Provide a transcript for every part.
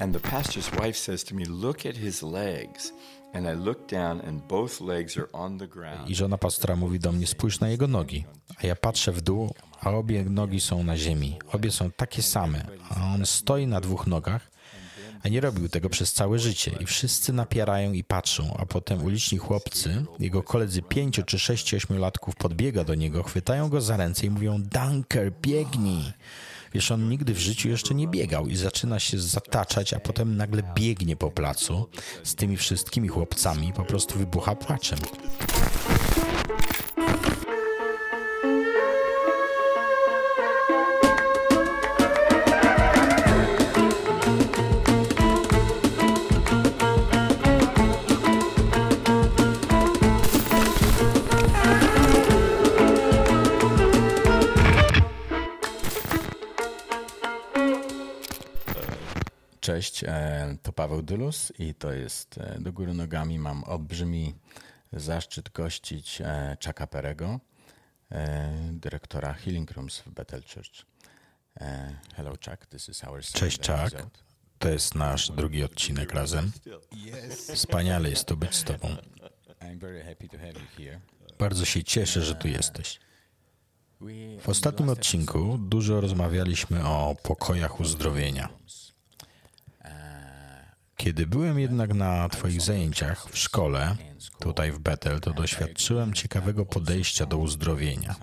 And the pastor's wife says to me, Look at his legs. And I look down, and both legs are on the ground. I żona pastora mówi do mnie, spójrz na jego nogi. A ja patrzę w dół, a obie nogi są na ziemi. Obie są takie same, a on stoi na dwóch nogach, a nie robił tego przez całe życie. I wszyscy napierają i patrzą, a potem uliczni chłopcy, jego koledzy pięciu czy sześciu, ośmiolatków podbiega do niego, chwytają go za ręce i mówią, Dunker, biegnij! Wiesz, on nigdy w życiu jeszcze nie biegał i zaczyna się zataczać, a potem nagle biegnie po placu z tymi wszystkimi chłopcami, po prostu wybucha płaczem. Cześć, e, to Paweł Dylus i to jest e, Do Góry Nogami. Mam olbrzymi zaszczyt gościć e, Chucka Perego, dyrektora Healing Rooms w Bethel Church. Hello Chuck, this is our Cześć Chuck, to jest nasz drugi odcinek razem. Wspaniale jest to być z Tobą. Bardzo się cieszę, że tu jesteś. W ostatnim odcinku dużo rozmawialiśmy o pokojach uzdrowienia. Kiedy byłem jednak na Twoich zajęciach w szkole, tutaj w Bethel, to doświadczyłem ciekawego podejścia do uzdrowienia.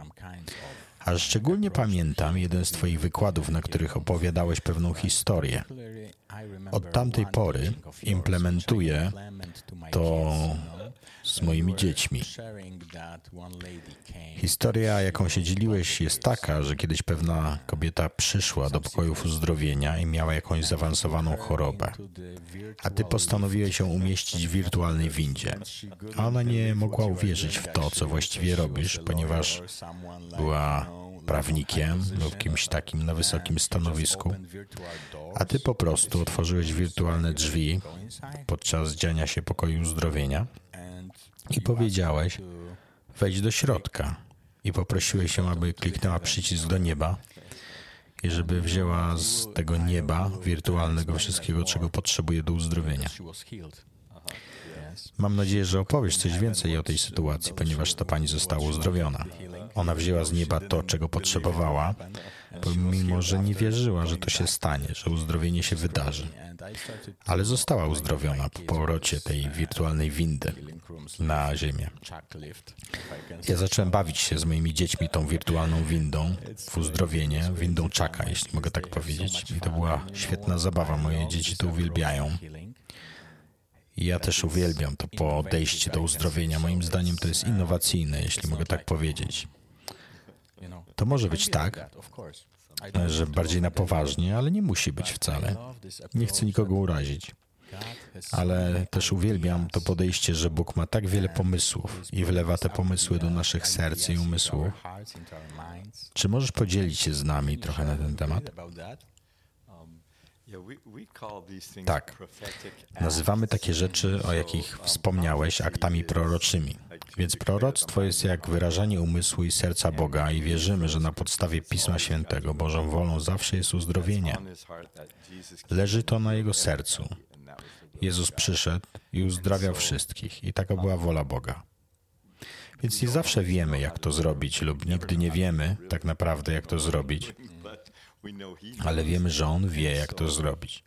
A szczególnie pamiętam jeden z Twoich wykładów, na których opowiadałeś pewną historię. Od tamtej pory implementuję to z moimi dziećmi. Historia, jaką się dzieliłeś, jest taka, że kiedyś pewna kobieta przyszła do pokojów uzdrowienia i miała jakąś zaawansowaną chorobę. A ty postanowiłeś ją umieścić w wirtualnej windzie. A ona nie mogła uwierzyć w to, co właściwie robisz, ponieważ była prawnikiem lub kimś takim na wysokim stanowisku, a ty po prostu otworzyłeś wirtualne drzwi podczas dziania się pokoju uzdrowienia i powiedziałeś, wejdź do środka i poprosiłeś ją, aby kliknęła przycisk do nieba i żeby wzięła z tego nieba wirtualnego wszystkiego, czego potrzebuje do uzdrowienia. Mam nadzieję, że opowiesz coś więcej o tej sytuacji, ponieważ ta pani została uzdrowiona. Ona wzięła z nieba to, czego potrzebowała, pomimo że nie wierzyła, że to się stanie, że uzdrowienie się wydarzy. Ale została uzdrowiona po powrocie tej wirtualnej windy na ziemię. Ja zacząłem bawić się z moimi dziećmi tą wirtualną windą w uzdrowienie, windą czaka, jeśli mogę tak powiedzieć. I to była świetna zabawa. Moje dzieci to uwielbiają. Ja też uwielbiam to podejście do uzdrowienia. Moim zdaniem to jest innowacyjne, jeśli mogę tak powiedzieć. To może być tak, że bardziej na poważnie, ale nie musi być wcale. Nie chcę nikogo urazić. Ale też uwielbiam to podejście, że Bóg ma tak wiele pomysłów i wlewa te pomysły do naszych serc i umysłów. Czy możesz podzielić się z nami trochę na ten temat? Tak. Nazywamy takie rzeczy, o jakich wspomniałeś, aktami proroczymi. Więc proroctwo jest jak wyrażanie umysłu i serca Boga i wierzymy, że na podstawie Pisma Świętego Bożą wolą zawsze jest uzdrowienie. Leży to na Jego sercu. Jezus przyszedł i uzdrawiał wszystkich i taka była wola Boga. Więc nie zawsze wiemy, jak to zrobić, lub nigdy nie wiemy tak naprawdę, jak to zrobić ale wiemy, że On wie, jak to zrobić.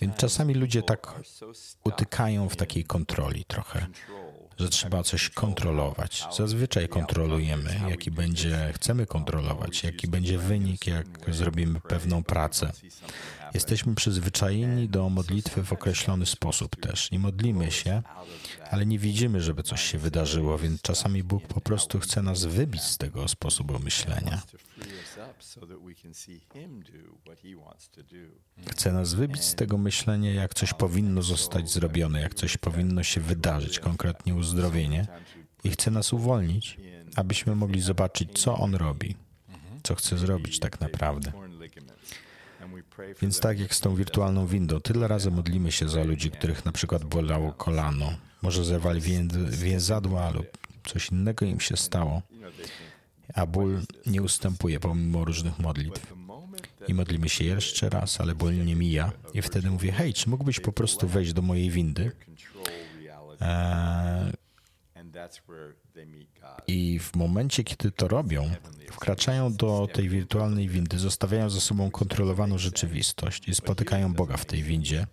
Więc czasami ludzie tak utykają w takiej kontroli trochę, że trzeba coś kontrolować. Zazwyczaj kontrolujemy, jaki będzie, chcemy kontrolować, jaki będzie wynik, jak zrobimy pewną pracę. Jesteśmy przyzwyczajeni do modlitwy w określony sposób też. Nie modlimy się, ale nie widzimy, żeby coś się wydarzyło, więc czasami Bóg po prostu chce nas wybić z tego sposobu myślenia. Chce nas wybić z tego myślenia, jak coś powinno zostać zrobione, jak coś powinno się wydarzyć, konkretnie uzdrowienie, i chce nas uwolnić, abyśmy mogli zobaczyć, co On robi, co chce zrobić tak naprawdę. Więc tak jak z tą wirtualną windą, tyle razy modlimy się za ludzi, których na przykład bolało kolano, może zerwali więzadła lub coś innego im się stało, a ból nie ustępuje pomimo różnych modlitw. I modlimy się jeszcze raz, ale ból nie mija. I wtedy mówię, hej, czy mógłbyś po prostu wejść do mojej windy? Eee, I w momencie, kiedy to robią, wkraczają do tej wirtualnej windy, zostawiają za sobą kontrolowaną rzeczywistość i spotykają Boga w tej windzie.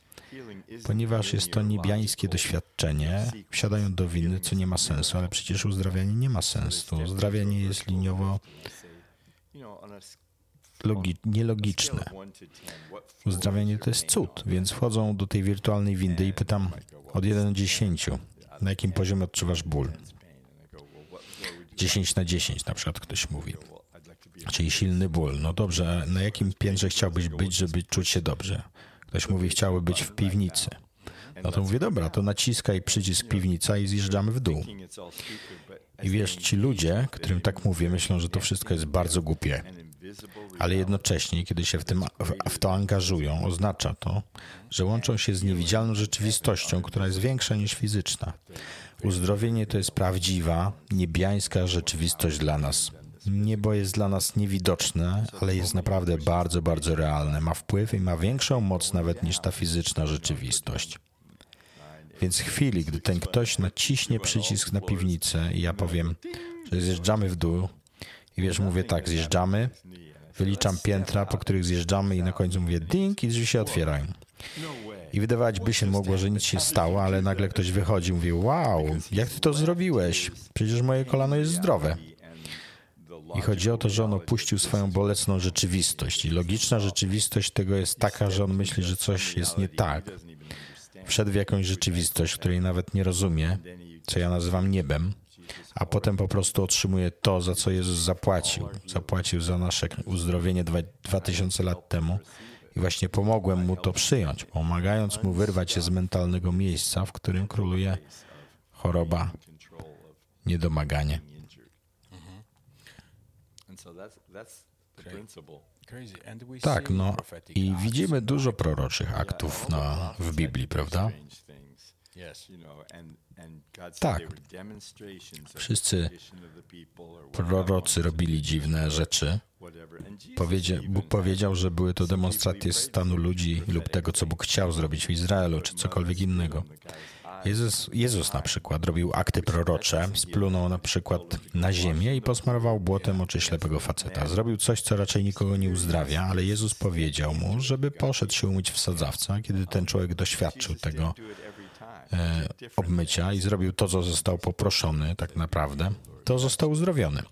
Ponieważ jest to niebiańskie doświadczenie, wsiadają do windy, co nie ma sensu, ale przecież uzdrawianie nie ma sensu. Uzdrawianie jest liniowo logi- nielogiczne. Uzdrawianie to jest cud, więc wchodzą do tej wirtualnej windy i pytam od 1 do 10, na jakim poziomie odczuwasz ból? 10 na 10 na przykład ktoś mówi. Czyli silny ból. No dobrze, na jakim piętrze chciałbyś być, żeby czuć się dobrze? Ktoś mówi, chciałby być w piwnicy. No to mówię, dobra, to naciskaj przycisk piwnica i zjeżdżamy w dół. I wiesz, ci ludzie, którym tak mówię, myślą, że to wszystko jest bardzo głupie. Ale jednocześnie, kiedy się w, tym, w to angażują, oznacza to, że łączą się z niewidzialną rzeczywistością, która jest większa niż fizyczna. Uzdrowienie to jest prawdziwa, niebiańska rzeczywistość dla nas. Niebo jest dla nas niewidoczne, ale jest naprawdę bardzo, bardzo realne. Ma wpływ i ma większą moc nawet niż ta fizyczna rzeczywistość. Więc w chwili, gdy ten ktoś naciśnie przycisk na piwnicę i ja powiem, że zjeżdżamy w dół i wiesz, mówię tak, zjeżdżamy, wyliczam piętra, po których zjeżdżamy i na końcu mówię ding i drzwi się otwierają. I wydawać by się mogło, że nic się stało, ale nagle ktoś wychodzi i mówi, wow, jak ty to zrobiłeś? Przecież moje kolano jest zdrowe. I chodzi o to, że on opuścił swoją bolesną rzeczywistość. I logiczna rzeczywistość tego jest taka, że on myśli, że coś jest nie tak. Wszedł w jakąś rzeczywistość, której nawet nie rozumie, co ja nazywam niebem, a potem po prostu otrzymuje to, za co Jezus zapłacił. Zapłacił za nasze uzdrowienie dwa, dwa tysiące lat temu. I właśnie pomogłem mu to przyjąć, pomagając mu wyrwać się z mentalnego miejsca, w którym króluje choroba, niedomaganie. Tak, no i widzimy dużo proroczych aktów na, w Biblii, prawda? Tak. Wszyscy prorocy robili dziwne rzeczy. Powiedzia, Bóg powiedział, że były to demonstracje stanu ludzi lub tego, co Bóg chciał zrobić w Izraelu, czy cokolwiek innego. Jezus, Jezus na przykład robił akty prorocze, splunął na przykład na ziemię i posmarował błotem oczy ślepego faceta. Zrobił coś, co raczej nikogo nie uzdrawia, ale Jezus powiedział mu, żeby poszedł się umyć w sadzawca, kiedy ten człowiek doświadczył tego obmycia i zrobił to, co został poproszony tak naprawdę, to został uzdrowiony.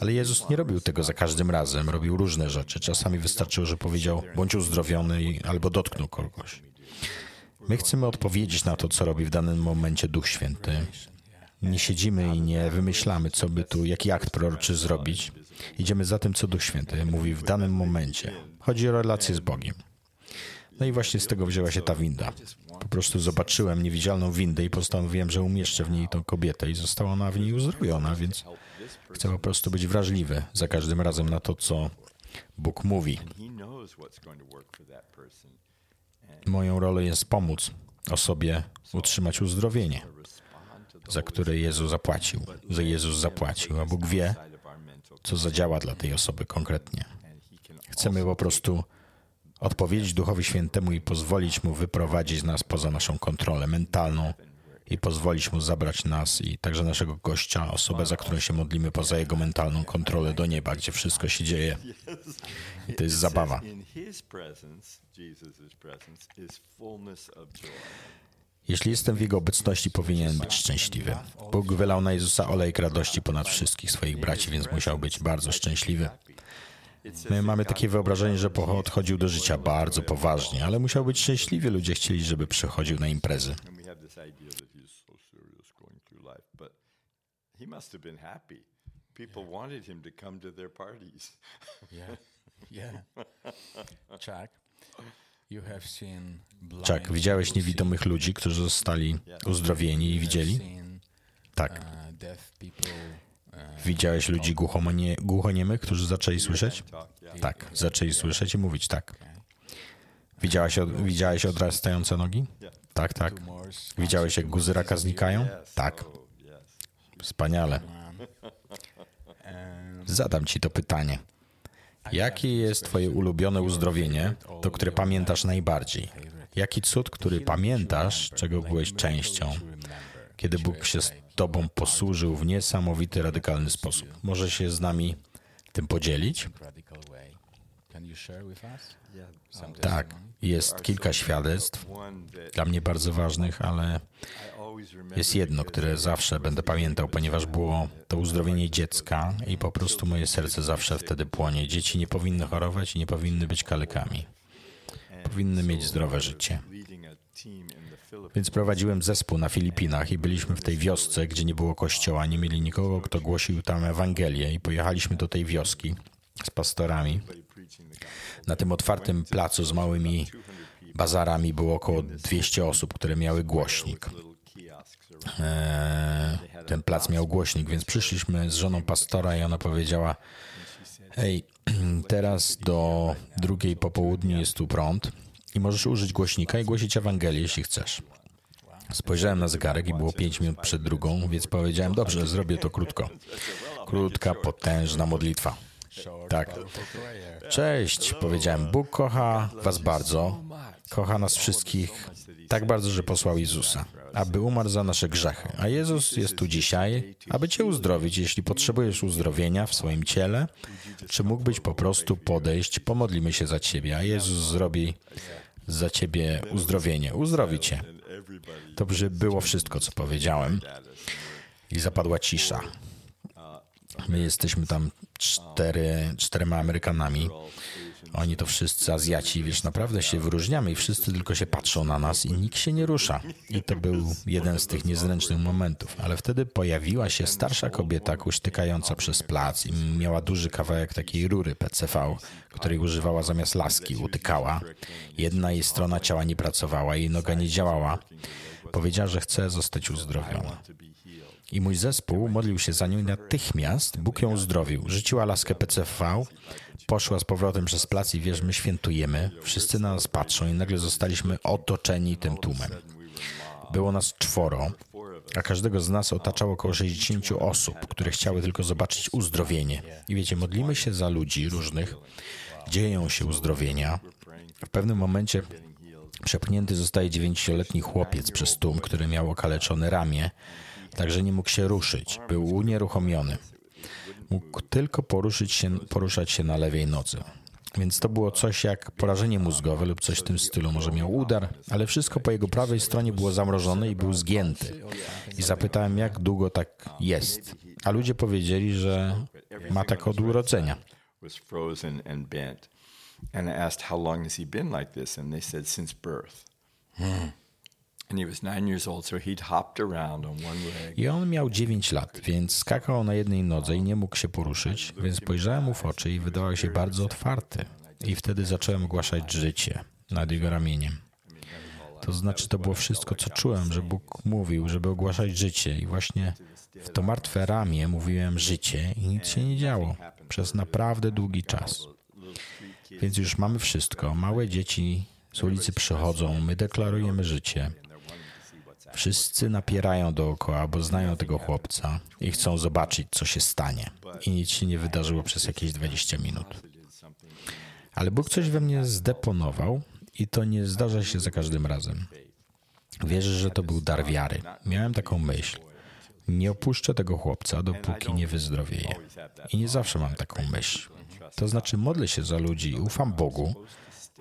Ale Jezus nie robił tego za każdym razem, robił różne rzeczy. Czasami wystarczyło, że powiedział, bądź uzdrowiony albo dotknął kogoś. My chcemy odpowiedzieć na to, co robi w danym momencie Duch Święty. Nie siedzimy i nie wymyślamy, co by tu, jaki akt proroczy zrobić. Idziemy za tym, co Duch Święty mówi w danym momencie. Chodzi o relację z Bogiem. No i właśnie z tego wzięła się ta winda. Po prostu zobaczyłem niewidzialną windę i postanowiłem, że umieszczę w niej tą kobietę i została ona w niej uzdrowiona, więc chcę po prostu być wrażliwy za każdym razem na to, co Bóg mówi. Moją rolą jest pomóc osobie utrzymać uzdrowienie, za które Jezus zapłacił, że Jezus zapłacił, a Bóg wie, co zadziała dla tej osoby konkretnie. Chcemy po prostu odpowiedzieć Duchowi Świętemu i pozwolić Mu wyprowadzić nas poza naszą kontrolę mentalną i pozwolić Mu zabrać nas i także naszego gościa, osobę, za którą się modlimy, poza Jego mentalną kontrolę do nieba, gdzie wszystko się dzieje. I to jest zabawa. Jeśli jestem w Jego obecności, powinienem być szczęśliwy. Bóg wylał na Jezusa olejek radości ponad wszystkich swoich braci, więc musiał być bardzo szczęśliwy. My mamy takie wyobrażenie, że odchodził do życia bardzo poważnie, ale musiał być szczęśliwy. Ludzie chcieli, żeby przychodził na imprezy. People wanted him to come to their parties. yeah, yeah. Chuck, you have seen Chuck, widziałeś niewidomych ludzi, którzy zostali uzdrowieni i widzieli? Tak. Widziałeś ludzi głuchonie, głuchoniemych, którzy zaczęli słyszeć? Tak, zaczęli słyszeć i mówić tak. Widziałeś, widziałeś odrastające nogi? Tak, tak. Widziałeś, jak guzy raka znikają? Tak. Wspaniale. Zadam ci to pytanie. Jakie jest Twoje ulubione uzdrowienie, to które pamiętasz najbardziej? Jaki cud, który pamiętasz, czego byłeś częścią, kiedy Bóg się z Tobą posłużył w niesamowity, radykalny sposób? Może się z nami tym podzielić? Tak, jest kilka świadectw, dla mnie bardzo ważnych, ale jest jedno, które zawsze będę pamiętał, ponieważ było to uzdrowienie dziecka i po prostu moje serce zawsze wtedy płonie. Dzieci nie powinny chorować i nie powinny być kalekami. Powinny mieć zdrowe życie. Więc prowadziłem zespół na Filipinach i byliśmy w tej wiosce, gdzie nie było kościoła, nie mieli nikogo, kto głosił tam Ewangelię i pojechaliśmy do tej wioski z pastorami. Na tym otwartym placu z małymi bazarami było około 200 osób, które miały głośnik. Eee, ten plac miał głośnik, więc przyszliśmy z żoną pastora i ona powiedziała: Hej, teraz do drugiej po południu jest tu prąd i możesz użyć głośnika i głosić Ewangelię, jeśli chcesz. Spojrzałem na zegarek i było pięć minut przed drugą, więc powiedziałem: Dobrze, zrobię to krótko. Krótka, potężna modlitwa. Tak. Cześć, powiedziałem. Bóg kocha Was bardzo. Kocha nas wszystkich tak bardzo, że posłał Jezusa, aby umarł za nasze grzechy. A Jezus jest tu dzisiaj, aby Cię uzdrowić, jeśli potrzebujesz uzdrowienia w swoim ciele, czy mógłbyś po prostu podejść, pomodlimy się za Ciebie, a Jezus zrobi za Ciebie uzdrowienie. Uzdrowi Cię. To było wszystko, co powiedziałem. I zapadła cisza. My jesteśmy tam cztery, czterema Amerykanami. Oni to wszyscy Azjaci, wiesz, naprawdę się wyróżniamy i wszyscy tylko się patrzą na nas i nikt się nie rusza. I to był jeden z tych niezręcznych momentów. Ale wtedy pojawiła się starsza kobieta kuśtykająca przez plac i miała duży kawałek takiej rury PCV, której używała zamiast laski, utykała. Jedna jej strona ciała nie pracowała, jej noga nie działała. Powiedziała, że chce zostać uzdrowiona. I mój zespół modlił się za nią i natychmiast Bóg ją uzdrowił. Rzuciła laskę PCV, poszła z powrotem przez plac i wiesz, my świętujemy, wszyscy na nas patrzą i nagle zostaliśmy otoczeni tym tłumem. Było nas czworo, a każdego z nas otaczało około 60 osób, które chciały tylko zobaczyć uzdrowienie. I wiecie, modlimy się za ludzi różnych, dzieją się uzdrowienia. W pewnym momencie przepchnięty zostaje dziewięcioletni chłopiec przez tłum, który miał okaleczone ramię, także nie mógł się ruszyć. Był unieruchomiony. Mógł tylko poruszyć się, poruszać się na lewej nodze. Więc to było coś jak porażenie mózgowe lub coś w tym stylu. Może miał udar, ale wszystko po jego prawej stronie było zamrożone i był zgięty. I zapytałem, jak długo tak jest. A ludzie powiedzieli, że ma tak od urodzenia. Hmm. I on miał 9 lat, więc skakał na jednej nodze i nie mógł się poruszyć, więc spojrzałem mu w oczy i wydawał się bardzo otwarty. I wtedy zacząłem ogłaszać życie nad jego ramieniem. To znaczy, to było wszystko, co czułem, że Bóg mówił, żeby ogłaszać życie. I właśnie w to martwe ramię mówiłem życie i nic się nie działo przez naprawdę długi czas. Więc już mamy wszystko. Małe dzieci z ulicy przychodzą, my deklarujemy życie. Wszyscy napierają dookoła, bo znają tego chłopca i chcą zobaczyć, co się stanie. I nic się nie wydarzyło przez jakieś 20 minut. Ale Bóg coś we mnie zdeponował i to nie zdarza się za każdym razem. Wierzę, że to był dar wiary. Miałem taką myśl. Nie opuszczę tego chłopca, dopóki nie wyzdrowieje. I nie zawsze mam taką myśl. To znaczy modlę się za ludzi ufam Bogu,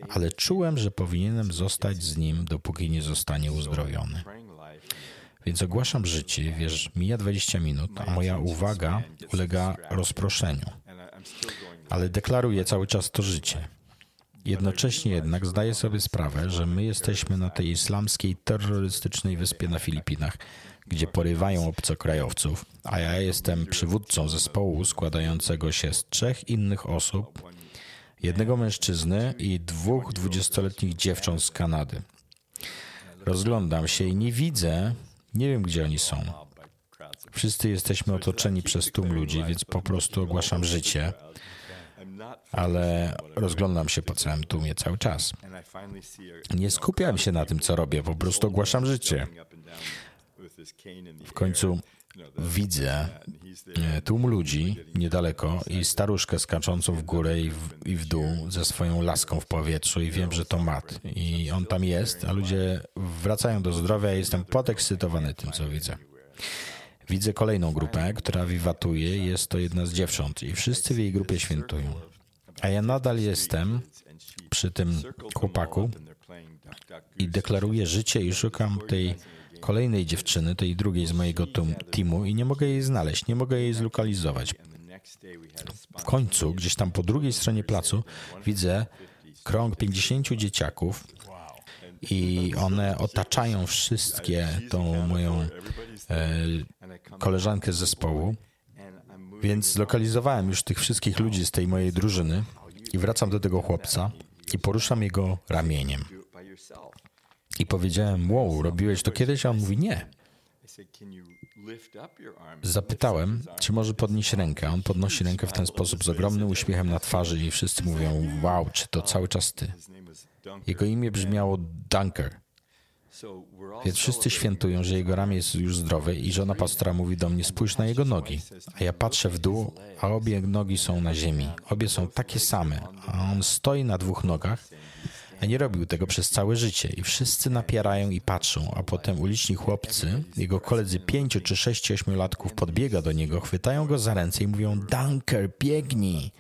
ale czułem, że powinienem zostać z nim, dopóki nie zostanie uzdrowiony. Więc ogłaszam życie, wiesz, mija 20 minut, a moja uwaga ulega rozproszeniu. Ale deklaruję cały czas to życie. Jednocześnie jednak zdaję sobie sprawę, że my jesteśmy na tej islamskiej terrorystycznej wyspie na Filipinach, gdzie porywają obcokrajowców, a ja jestem przywódcą zespołu składającego się z trzech innych osób, jednego mężczyzny i dwóch dwudziestoletnich dziewcząt z Kanady. Rozglądam się i nie widzę, nie wiem gdzie oni są. Wszyscy jesteśmy otoczeni przez tłum ludzi, więc po prostu ogłaszam życie, ale rozglądam się po całym tłumie cały czas. Nie skupiam się na tym, co robię, po prostu ogłaszam życie. W końcu widzę e, tłum ludzi niedaleko i staruszkę skaczącą w górę i w, i w dół ze swoją laską w powietrzu i wiem, że to Matt. I on tam jest, a ludzie wracają do zdrowia i jestem podekscytowany tym, co widzę. Widzę kolejną grupę, która wiwatuje. Jest to jedna z dziewcząt i wszyscy w jej grupie świętują. A ja nadal jestem przy tym chłopaku i deklaruję życie i szukam tej kolejnej dziewczyny, tej drugiej z mojego teamu i nie mogę jej znaleźć, nie mogę jej zlokalizować. W końcu, gdzieś tam po drugiej stronie placu, widzę krąg 50 dzieciaków i one otaczają wszystkie tą moją e, koleżankę z zespołu. Więc zlokalizowałem już tych wszystkich ludzi z tej mojej drużyny i wracam do tego chłopca i poruszam jego ramieniem. I powiedziałem, wow, robiłeś to kiedyś? A on mówi, nie. Zapytałem, czy może podnieść rękę. On podnosi rękę w ten sposób z ogromnym uśmiechem na twarzy i wszyscy mówią, wow, czy to cały czas ty? Jego imię brzmiało Dunker. Więc wszyscy świętują, że jego ramię jest już zdrowe i żona pastora mówi do mnie, spójrz na jego nogi. A ja patrzę w dół, a obie nogi są na ziemi. Obie są takie same, a on stoi na dwóch nogach a nie robił tego przez całe życie i wszyscy napierają i patrzą, a potem uliczni chłopcy, jego koledzy pięciu czy sześciu, ośmiolatków podbiega do niego, chwytają go za ręce i mówią Dunker, biegnij!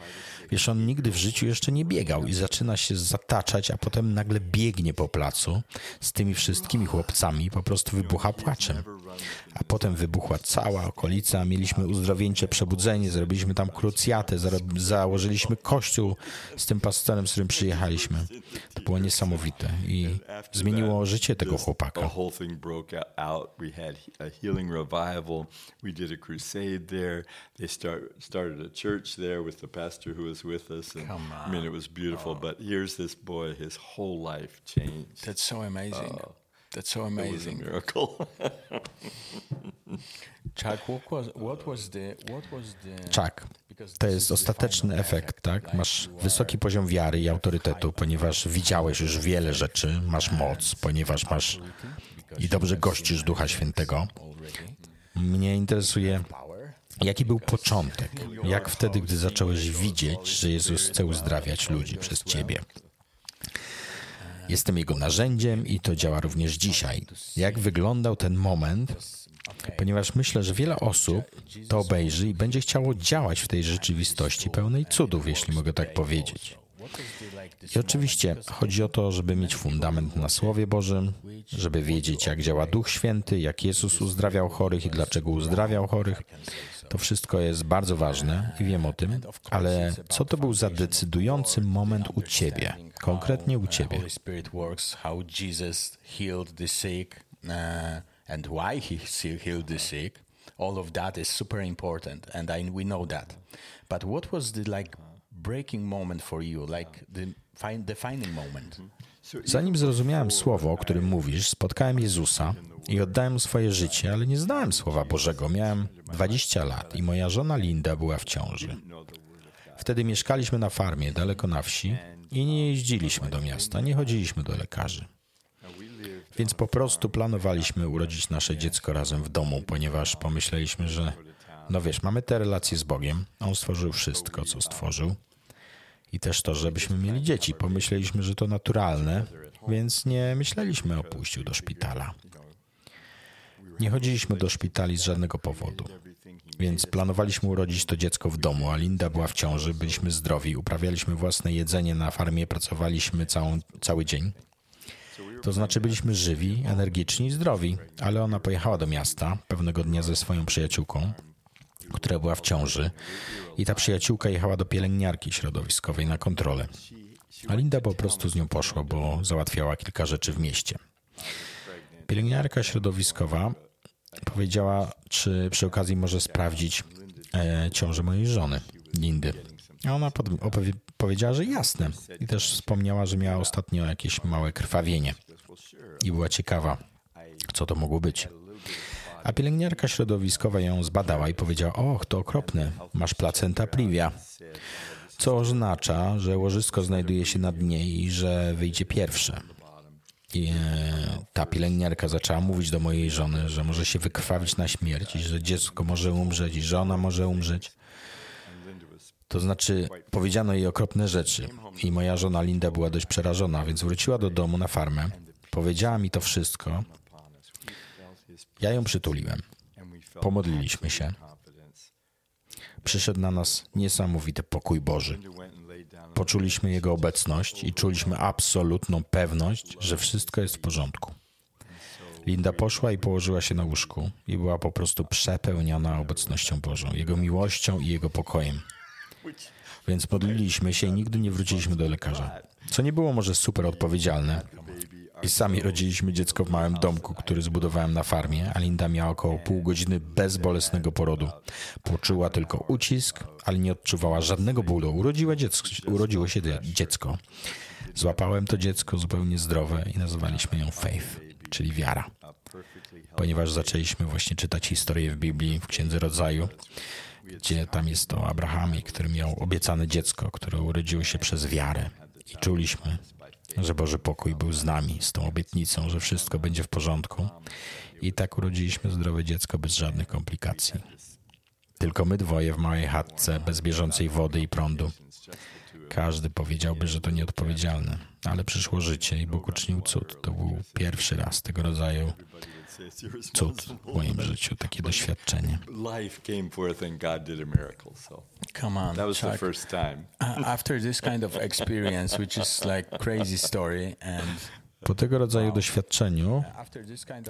Wiesz, on nigdy w życiu jeszcze nie biegał i zaczyna się zataczać, a potem nagle biegnie po placu z tymi wszystkimi chłopcami i po prostu wybucha płaczem. A potem wybuchła cała okolica, mieliśmy uzdrowieńcze przebudzenie, zrobiliśmy tam krucjatę, założyliśmy kościół z tym pastorem, z którym przyjechaliśmy. To było niesamowite i zmieniło życie tego chłopaka. who was was with us. And, Come on. I mean, it was beautiful. Oh. But here's this boy, his whole life changed. That's so amazing. Uh, That's so amazing. It was a miracle. Chuck, what was, what was the, what was the... Chuck, to jest ostateczny efekt, tak? Masz wysoki poziom wiary i autorytetu, ponieważ widziałeś już wiele rzeczy, masz moc, ponieważ masz i dobrze gościsz Ducha Świętego. Mnie interesuje Jaki był początek? Jak wtedy, gdy zacząłeś widzieć, że Jezus chce uzdrawiać ludzi przez Ciebie? Jestem Jego narzędziem i to działa również dzisiaj. Jak wyglądał ten moment? Ponieważ myślę, że wiele osób to obejrzy i będzie chciało działać w tej rzeczywistości pełnej cudów, jeśli mogę tak powiedzieć. I oczywiście chodzi o to, żeby mieć fundament na Słowie Bożym, żeby wiedzieć, jak działa Duch Święty, jak Jezus uzdrawiał chorych i dlaczego uzdrawiał chorych. To wszystko jest bardzo ważne i wiem o tym, ale co to był za decydujący moment u Ciebie, konkretnie u Ciebie? and why he healed the sick, all of that is super important, and I, we know that. But what was the like breaking moment for you, like the defining moment? Zanim zrozumiałem słowo, o którym mówisz, spotkałem Jezusa i oddałem swoje życie, ale nie znałem Słowa Bożego. Miałem 20 lat i moja żona Linda była w ciąży. Wtedy mieszkaliśmy na farmie, daleko na wsi i nie jeździliśmy do miasta, nie chodziliśmy do lekarzy. Więc po prostu planowaliśmy urodzić nasze dziecko razem w domu, ponieważ pomyśleliśmy, że no wiesz, mamy te relacje z Bogiem, On stworzył wszystko, co stworzył i też to, żebyśmy mieli dzieci. Pomyśleliśmy, że to naturalne, więc nie myśleliśmy o pójściu do szpitala. Nie chodziliśmy do szpitali z żadnego powodu. Więc planowaliśmy urodzić to dziecko w domu, a Linda była w ciąży, byliśmy zdrowi, uprawialiśmy własne jedzenie na farmie, pracowaliśmy całą, cały dzień. To znaczy byliśmy żywi, energiczni i zdrowi, ale ona pojechała do miasta pewnego dnia ze swoją przyjaciółką, która była w ciąży i ta przyjaciółka jechała do pielęgniarki środowiskowej na kontrolę. A Linda po prostu z nią poszła, bo załatwiała kilka rzeczy w mieście. Pielęgniarka środowiskowa powiedziała, czy przy okazji może sprawdzić e, ciążę mojej żony, Lindy. A ona powiedziała, że jasne. I też wspomniała, że miała ostatnio jakieś małe krwawienie. I była ciekawa, co to mogło być. A pielęgniarka środowiskowa ją zbadała i powiedziała: Och, to okropne, masz placenta privia. Co oznacza, że łożysko znajduje się na dnie i że wyjdzie pierwsze. I, e, ta pielęgniarka zaczęła mówić do mojej żony, że może się wykrwawić na śmierć i że dziecko może umrzeć i żona może umrzeć. To znaczy, powiedziano jej okropne rzeczy i moja żona Linda była dość przerażona, więc wróciła do domu na farmę. Powiedziała mi to wszystko. Ja ją przytuliłem. Pomodliliśmy się. Przyszedł na nas niesamowity pokój Boży. Poczuliśmy Jego obecność i czuliśmy absolutną pewność, że wszystko jest w porządku. Linda poszła i położyła się na łóżku i była po prostu przepełniona obecnością Bożą, Jego miłością i Jego pokojem. Więc modliliśmy się i nigdy nie wróciliśmy do lekarza. Co nie było może super odpowiedzialne. I sami rodziliśmy dziecko w małym domku, który zbudowałem na farmie, a Linda miała około pół godziny bezbolesnego porodu. Poczuła tylko ucisk, ale nie odczuwała żadnego bólu. Urodziła dziecko, urodziło się dziecko. Złapałem to dziecko zupełnie zdrowe i nazwaliśmy ją Faith, czyli wiara. Ponieważ zaczęliśmy właśnie czytać historię w Biblii, w Księdze Rodzaju, gdzie tam jest o Abrahamie, który miał obiecane dziecko, które urodziło się przez wiarę. I czuliśmy, że Boży pokój był z nami, z tą obietnicą, że wszystko będzie w porządku. I tak urodziliśmy zdrowe dziecko bez żadnych komplikacji. Tylko my dwoje w małej chatce, bez bieżącej wody i prądu. Każdy powiedziałby, że to nieodpowiedzialne, ale przyszło życie i Bóg uczynił cud. To był pierwszy raz tego rodzaju cud w moim życiu, takie doświadczenie. Come on, that was Chuck. the first time. After this kind of experience, which is like crazy story and po tego rodzaju doświadczeniu,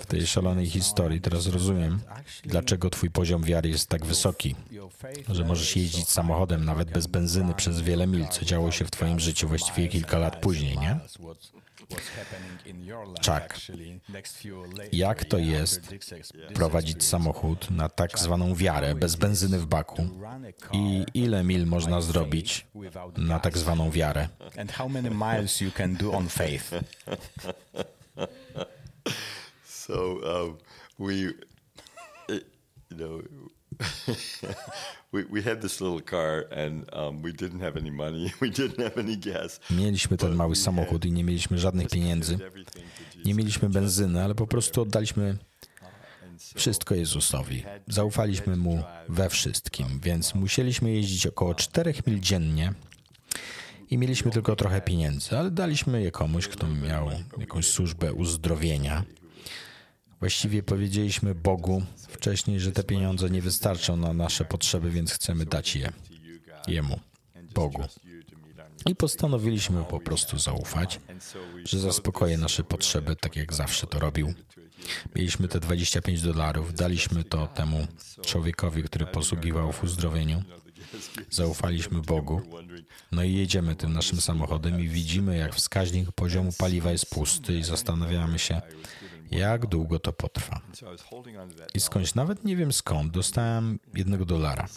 w tej szalonej historii, teraz rozumiem, dlaczego Twój poziom wiary jest tak wysoki, że możesz jeździć samochodem nawet bez benzyny przez wiele mil, co działo się w Twoim życiu właściwie kilka lat później, nie? Chuck, jak to jest prowadzić samochód na tak zwaną wiarę bez benzyny w baku i ile mil można zrobić na tak zwaną wiarę? And how many miles you can do on faith? So um, we, you know, Mieliśmy ten mały samochód i nie mieliśmy żadnych pieniędzy. Nie mieliśmy benzyny, ale po prostu oddaliśmy wszystko Jezusowi. Zaufaliśmy Mu we wszystkim, więc musieliśmy jeździć około 4 mil dziennie i mieliśmy tylko trochę pieniędzy, ale daliśmy je komuś, kto miał jakąś służbę uzdrowienia. Właściwie powiedzieliśmy Bogu wcześniej, że te pieniądze nie wystarczą na nasze potrzeby, więc chcemy dać je Jemu, Bogu. I postanowiliśmy po prostu zaufać, że zaspokoję nasze potrzeby, tak jak zawsze to robił. Mieliśmy te 25 dolarów, daliśmy to temu człowiekowi, który posługiwał w uzdrowieniu. Zaufaliśmy Bogu. No i jedziemy tym naszym samochodem i widzimy, jak wskaźnik poziomu paliwa jest pusty i zastanawiamy się, jak długo to potrwa. I skądś, nawet nie wiem skąd, dostałem jednego dolara.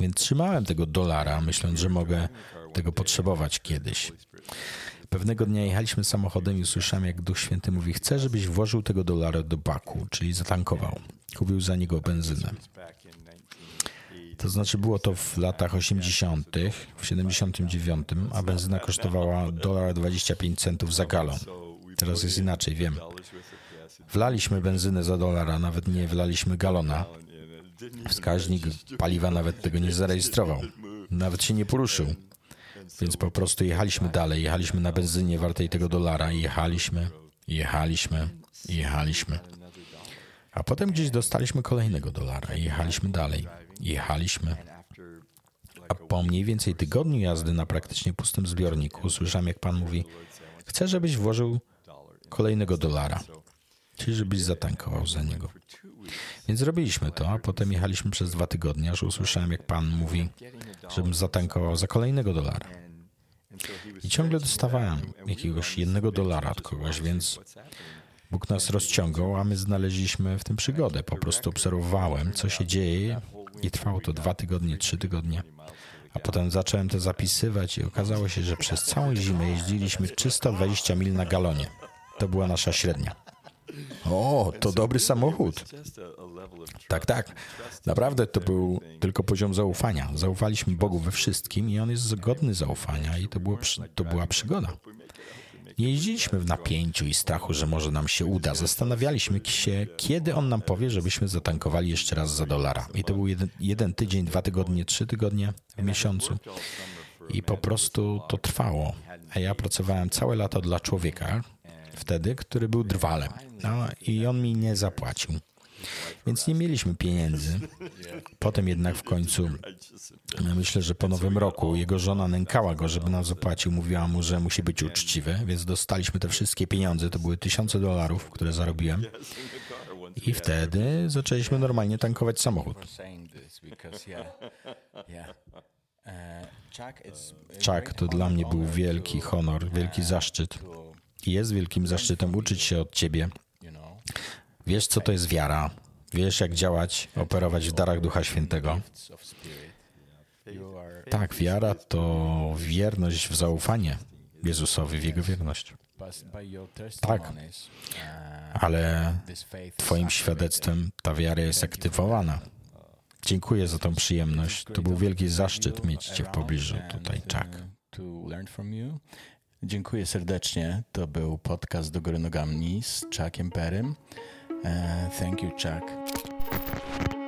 Więc trzymałem tego dolara, myśląc, że mogę tego potrzebować kiedyś. Pewnego dnia jechaliśmy samochodem i usłyszałem, jak Duch Święty mówi: Chcę, żebyś włożył tego dolara do baku, czyli zatankował. Kupił za niego benzynę. To znaczy było to w latach 80., w 79, a benzyna kosztowała dolar 25 centów za galon. Teraz jest inaczej, wiem. Wlaliśmy benzynę za dolara, nawet nie wlaliśmy galona. Wskaźnik paliwa nawet tego nie zarejestrował. Nawet się nie poruszył. Więc po prostu jechaliśmy dalej. Jechaliśmy na benzynie wartej tego dolara jechaliśmy, jechaliśmy, jechaliśmy. A potem gdzieś dostaliśmy kolejnego dolara jechaliśmy dalej. Jechaliśmy. A po mniej więcej tygodniu jazdy na praktycznie pustym zbiorniku usłyszałem, jak pan mówi: Chcę, żebyś włożył kolejnego dolara czyli żebyś zatankował za niego. Więc zrobiliśmy to, a potem jechaliśmy przez dwa tygodnie, aż usłyszałem, jak Pan mówi, żebym zatankował za kolejnego dolara. I ciągle dostawałem jakiegoś jednego dolara od kogoś, więc Bóg nas rozciągał, a my znaleźliśmy w tym przygodę. Po prostu obserwowałem, co się dzieje i trwało to dwa tygodnie, trzy tygodnie. A potem zacząłem to zapisywać i okazało się, że przez całą zimę jeździliśmy 320 mil na galonie. To była nasza średnia. O, to dobry samochód. Tak, tak. Naprawdę to był tylko poziom zaufania. Zaufaliśmy Bogu we wszystkim i On jest godny zaufania i to, było, to była przygoda. Nie jeździliśmy w napięciu i strachu, że może nam się uda. Zastanawialiśmy się, kiedy on nam powie, żebyśmy zatankowali jeszcze raz za dolara. I to był jeden, jeden tydzień, dwa tygodnie, trzy tygodnie w miesiącu. I po prostu to trwało. A ja pracowałem całe lato dla człowieka, wtedy, który był drwalem. No i on mi nie zapłacił. Więc nie mieliśmy pieniędzy. Potem jednak w końcu, myślę, że po nowym roku, jego żona nękała go, żeby nam zapłacił. Mówiła mu, że musi być uczciwy, więc dostaliśmy te wszystkie pieniądze. To były tysiące dolarów, które zarobiłem. I wtedy zaczęliśmy normalnie tankować samochód. Chuck to dla mnie był wielki honor, wielki zaszczyt. I jest wielkim zaszczytem uczyć się od ciebie. Wiesz, co to jest wiara. Wiesz, jak działać, operować w darach Ducha Świętego. Tak, wiara to wierność w zaufanie Jezusowi, w Jego wierność. Tak, ale Twoim świadectwem ta wiara jest aktywowana. Dziękuję za tą przyjemność. To był wielki zaszczyt mieć Cię w pobliżu tutaj, Chuck. Dziękuję serdecznie. To był podcast do góry nogami z Chuckiem Perrym. Uh, thank you, Chuck.